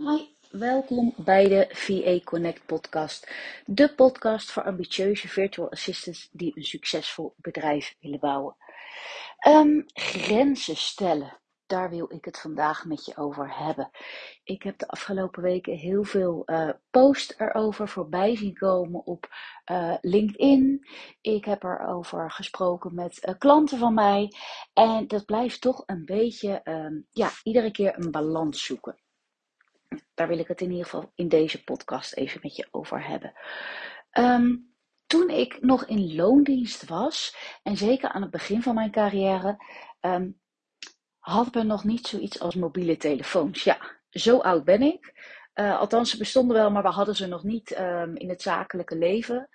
Hi, welkom bij de VA Connect podcast. De podcast voor ambitieuze virtual assistants die een succesvol bedrijf willen bouwen. Um, grenzen stellen, daar wil ik het vandaag met je over hebben. Ik heb de afgelopen weken heel veel uh, posts erover voorbij zien komen op uh, LinkedIn. Ik heb erover gesproken met uh, klanten van mij. En dat blijft toch een beetje, um, ja, iedere keer een balans zoeken daar wil ik het in ieder geval in deze podcast even met je over hebben. Um, toen ik nog in loondienst was, en zeker aan het begin van mijn carrière, um, hadden we nog niet zoiets als mobiele telefoons. Ja, zo oud ben ik. Uh, althans, ze bestonden wel, maar we hadden ze nog niet um, in het zakelijke leven.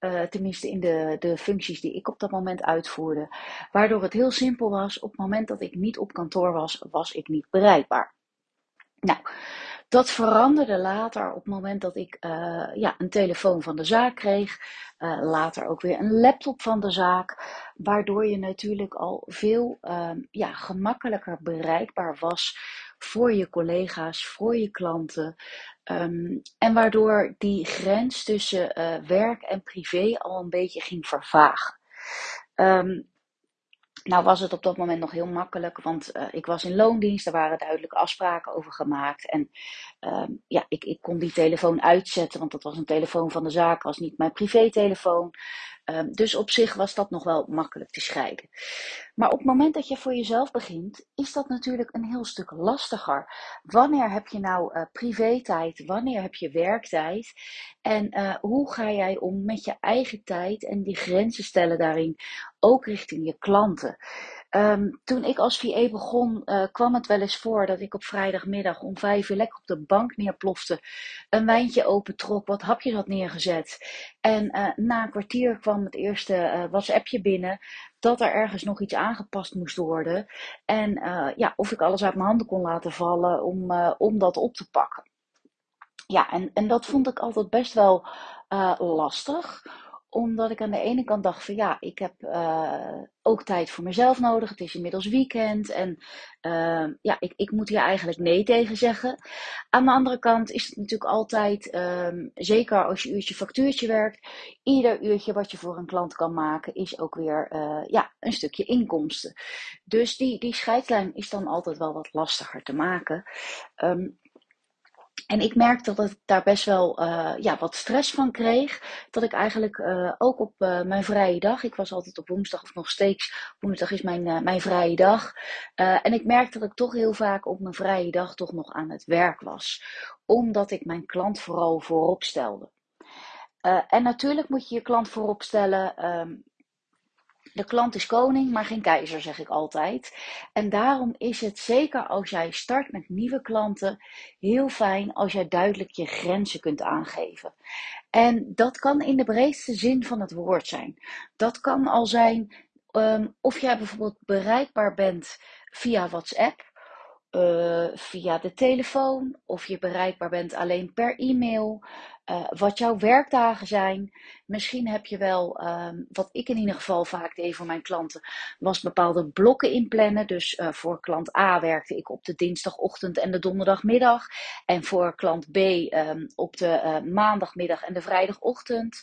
Uh, tenminste in de, de functies die ik op dat moment uitvoerde. Waardoor het heel simpel was, op het moment dat ik niet op kantoor was, was ik niet bereikbaar. Nou, dat veranderde later op het moment dat ik uh, ja, een telefoon van de zaak kreeg. Uh, later ook weer een laptop van de zaak. Waardoor je natuurlijk al veel uh, ja, gemakkelijker bereikbaar was voor je collega's, voor je klanten. Um, en waardoor die grens tussen uh, werk en privé al een beetje ging vervagen. Um, nou was het op dat moment nog heel makkelijk, want uh, ik was in loondienst, er waren duidelijke afspraken over gemaakt. En uh, ja, ik, ik kon die telefoon uitzetten, want dat was een telefoon van de zaak, was niet mijn privételefoon. Um, dus op zich was dat nog wel makkelijk te scheiden. Maar op het moment dat je voor jezelf begint, is dat natuurlijk een heel stuk lastiger. Wanneer heb je nou uh, privé-tijd? Wanneer heb je werktijd? En uh, hoe ga jij om met je eigen tijd en die grenzen stellen daarin, ook richting je klanten? Um, toen ik als VA begon, uh, kwam het wel eens voor dat ik op vrijdagmiddag om vijf uur lekker op de bank neerplofte, een wijntje opentrok, wat hapjes had neergezet. En uh, na een kwartier kwam het eerste uh, WhatsAppje binnen dat er ergens nog iets aangepast moest worden. En ja, of ik alles uit mijn handen kon laten vallen om, om dat op te pakken. Ja, en, en dat vond ik altijd best wel lastig omdat ik aan de ene kant dacht van ja, ik heb uh, ook tijd voor mezelf nodig. Het is inmiddels weekend en uh, ja, ik, ik moet hier eigenlijk nee tegen zeggen. Aan de andere kant is het natuurlijk altijd, um, zeker als je uurtje factuurtje werkt, ieder uurtje wat je voor een klant kan maken is ook weer uh, ja, een stukje inkomsten. Dus die, die scheidslijn is dan altijd wel wat lastiger te maken. Um, en ik merkte dat ik daar best wel uh, ja, wat stress van kreeg. Dat ik eigenlijk uh, ook op uh, mijn vrije dag, ik was altijd op woensdag of nog steeds, woensdag is mijn, mijn vrije dag. en ik merkte dat ik toch heel vaak op mijn vrije dag toch nog aan het werk was. Omdat ik mijn klant vooral voorop stelde. en natuurlijk moet je je klant voorop stellen. Um, de klant is koning, maar geen keizer, zeg ik altijd. En daarom is het zeker als jij start met nieuwe klanten heel fijn als jij duidelijk je grenzen kunt aangeven. En dat kan in de breedste zin van het woord zijn. Dat kan al zijn um, of jij bijvoorbeeld bereikbaar bent via WhatsApp. Uh, via de telefoon, of je bereikbaar bent alleen per e-mail, uh, wat jouw werkdagen zijn. Misschien heb je wel, um, wat ik in ieder geval vaak deed voor mijn klanten, was bepaalde blokken inplannen. Dus uh, voor klant A werkte ik op de dinsdagochtend en de donderdagmiddag. En voor klant B um, op de uh, maandagmiddag en de vrijdagochtend.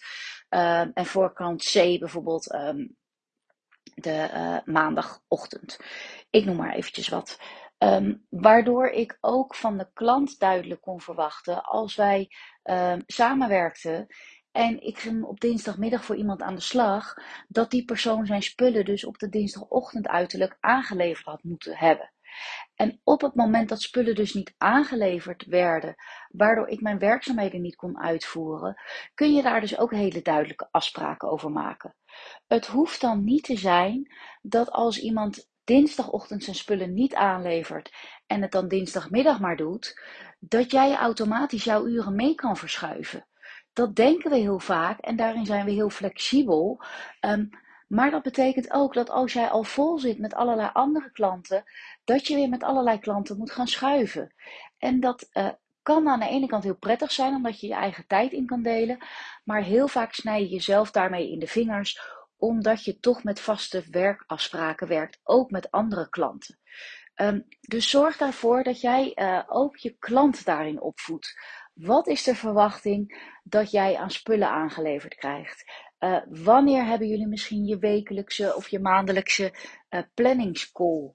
Um, en voor klant C bijvoorbeeld de maandagochtend. Ik noem maar eventjes wat. Waardoor ik ook van de klant duidelijk kon verwachten als wij um, samenwerkten en ik ging op dinsdagmiddag voor iemand aan de slag, dat die persoon zijn spullen dus op de dinsdagochtend uiterlijk aangeleverd had moeten hebben. En op het moment dat spullen dus niet aangeleverd werden, waardoor ik mijn werkzaamheden niet kon uitvoeren, kun je daar dus ook hele duidelijke afspraken over maken. Het hoeft dan niet te zijn dat als iemand dinsdagochtend zijn spullen niet aanlevert en het dan dinsdagmiddag maar doet, dat jij automatisch jouw uren mee kan verschuiven. Dat denken we heel vaak en daarin zijn we heel flexibel. Um, maar dat betekent ook dat als jij al vol zit met allerlei andere klanten, dat je weer met allerlei klanten moet gaan schuiven. En dat uh, kan aan de ene kant heel prettig zijn, omdat je je eigen tijd in kan delen. Maar heel vaak snij je jezelf daarmee in de vingers omdat je toch met vaste werkafspraken werkt, ook met andere klanten. Um, dus zorg daarvoor dat jij uh, ook je klant daarin opvoedt. Wat is de verwachting dat jij aan spullen aangeleverd krijgt? Uh, wanneer hebben jullie misschien je wekelijkse of je maandelijkse uh, planningscall?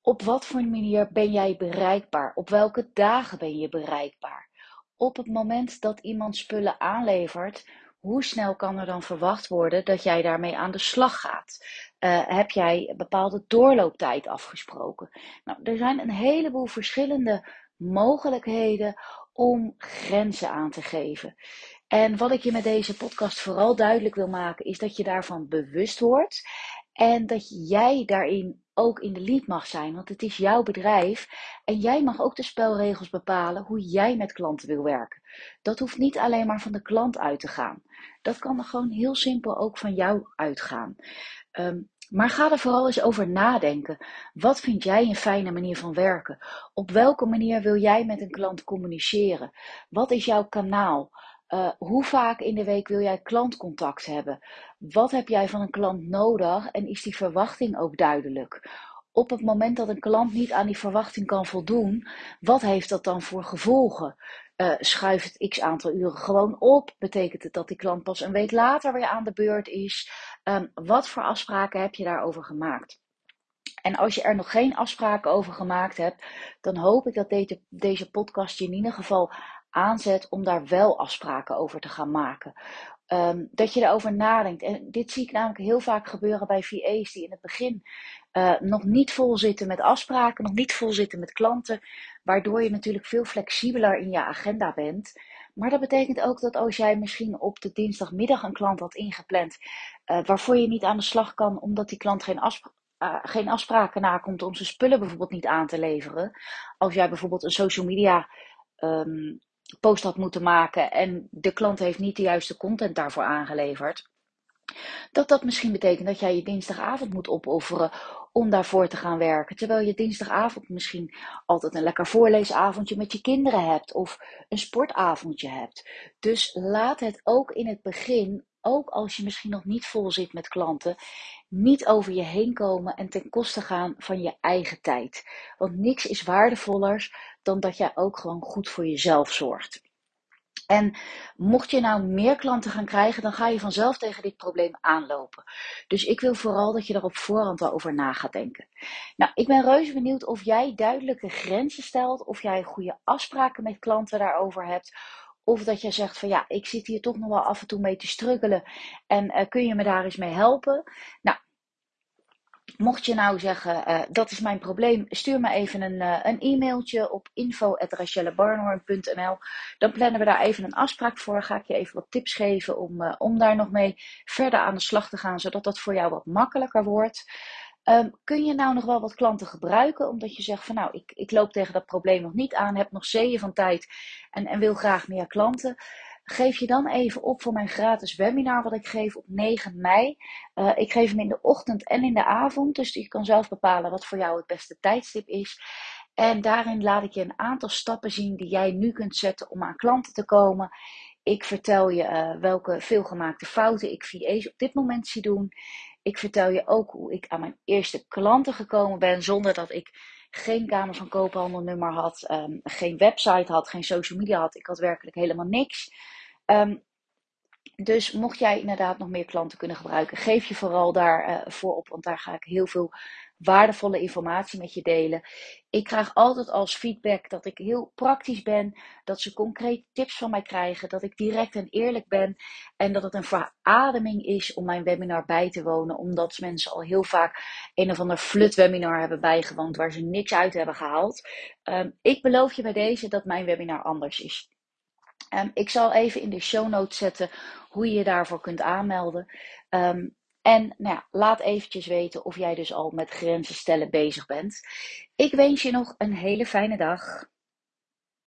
Op wat voor manier ben jij bereikbaar? Op welke dagen ben je bereikbaar? Op het moment dat iemand spullen aanlevert, hoe snel kan er dan verwacht worden dat jij daarmee aan de slag gaat? Uh, heb jij een bepaalde doorlooptijd afgesproken? Nou, er zijn een heleboel verschillende mogelijkheden om grenzen aan te geven. En wat ik je met deze podcast vooral duidelijk wil maken, is dat je daarvan bewust wordt en dat jij daarin ook in de lead mag zijn, want het is jouw bedrijf en jij mag ook de spelregels bepalen hoe jij met klanten wil werken. Dat hoeft niet alleen maar van de klant uit te gaan. Dat kan er gewoon heel simpel ook van jou uitgaan. Um, maar ga er vooral eens over nadenken. Wat vind jij een fijne manier van werken? Op welke manier wil jij met een klant communiceren? Wat is jouw kanaal? Uh, hoe vaak in de week wil jij klantcontact hebben? Wat heb jij van een klant nodig en is die verwachting ook duidelijk? Op het moment dat een klant niet aan die verwachting kan voldoen, wat heeft dat dan voor gevolgen? Uh, schuift het x aantal uren gewoon op? Betekent het dat die klant pas een week later weer aan de beurt is? Um, wat voor afspraken heb je daarover gemaakt? En als je er nog geen afspraken over gemaakt hebt, dan hoop ik dat deze, deze podcast je in ieder geval aanzet om daar wel afspraken over te gaan maken. Um, dat je erover nadenkt. En dit zie ik namelijk heel vaak gebeuren bij VA's die in het begin uh, nog niet vol zitten met afspraken, nog niet vol zitten met klanten, waardoor je natuurlijk veel flexibeler in je agenda bent. Maar dat betekent ook dat als jij misschien op de dinsdagmiddag een klant had ingepland, uh, waarvoor je niet aan de slag kan omdat die klant geen, afspraak, uh, geen afspraken nakomt om zijn spullen bijvoorbeeld niet aan te leveren. Als jij bijvoorbeeld een social media um, post had moeten maken en de klant heeft niet de juiste content daarvoor aangeleverd. Dat dat misschien betekent dat jij je dinsdagavond moet opofferen om daarvoor te gaan werken. Terwijl je dinsdagavond misschien altijd een lekker voorleesavondje met je kinderen hebt of een sportavondje hebt. Dus laat het ook in het begin, ook als je misschien nog niet vol zit met klanten, niet over je heen komen en ten koste gaan van je eigen tijd. Want niks is waardevoller dan dat jij ook gewoon goed voor jezelf zorgt. En mocht je nou meer klanten gaan krijgen, dan ga je vanzelf tegen dit probleem aanlopen. Dus ik wil vooral dat je er op voorhand al over na gaat denken. Nou, ik ben reuze benieuwd of jij duidelijke grenzen stelt, of jij goede afspraken met klanten daarover hebt. Of dat jij zegt van ja, ik zit hier toch nog wel af en toe mee te struggelen en uh, kun je me daar eens mee helpen? Nou, Mocht je nou zeggen, uh, dat is mijn probleem, stuur me even een, uh, een e-mailtje op info.rachellebarnhorn.nl. Dan plannen we daar even een afspraak voor. Ga ik je even wat tips geven om, om daar nog mee verder aan de slag te gaan, zodat dat voor jou wat makkelijker wordt. Um, kun je nou nog wel wat klanten gebruiken, omdat je zegt van nou, ik, ik loop tegen dat probleem nog niet aan, heb nog zeeën van tijd en, en wil graag meer klanten geef je dan even op voor mijn gratis webinar wat ik geef op 9 mei. Uh, ik geef hem in de ochtend en in de avond, dus je kan zelf bepalen wat voor jou het beste tijdstip is. En daarin laat ik je een aantal stappen zien die jij nu kunt zetten om aan klanten te komen. Ik vertel je uh, welke veelgemaakte fouten ik VA's op dit moment zie doen. Ik vertel je ook hoe ik aan mijn eerste klanten gekomen ben zonder dat ik geen Kamer van Koophandel nummer had, um, geen website had, geen social media had. Ik had werkelijk helemaal niks. Um, dus mocht jij inderdaad nog meer klanten kunnen gebruiken, geef je vooral daarvoor uh, voor op, want daar ga ik heel veel waardevolle informatie met je delen. Ik krijg altijd als feedback dat ik heel praktisch ben, dat ze concreet tips van mij krijgen, dat ik direct en eerlijk ben en dat het een verademing is om mijn webinar bij te wonen, omdat mensen al heel vaak een of ander flut webinar hebben bijgewoond waar ze niks uit hebben gehaald. Um, ik beloof je bij deze dat mijn webinar anders is. Um, ik zal even in de show notes zetten hoe je je daarvoor kunt aanmelden. Um, en nou ja, laat eventjes weten of jij dus al met grenzen stellen bezig bent. Ik wens je nog een hele fijne dag.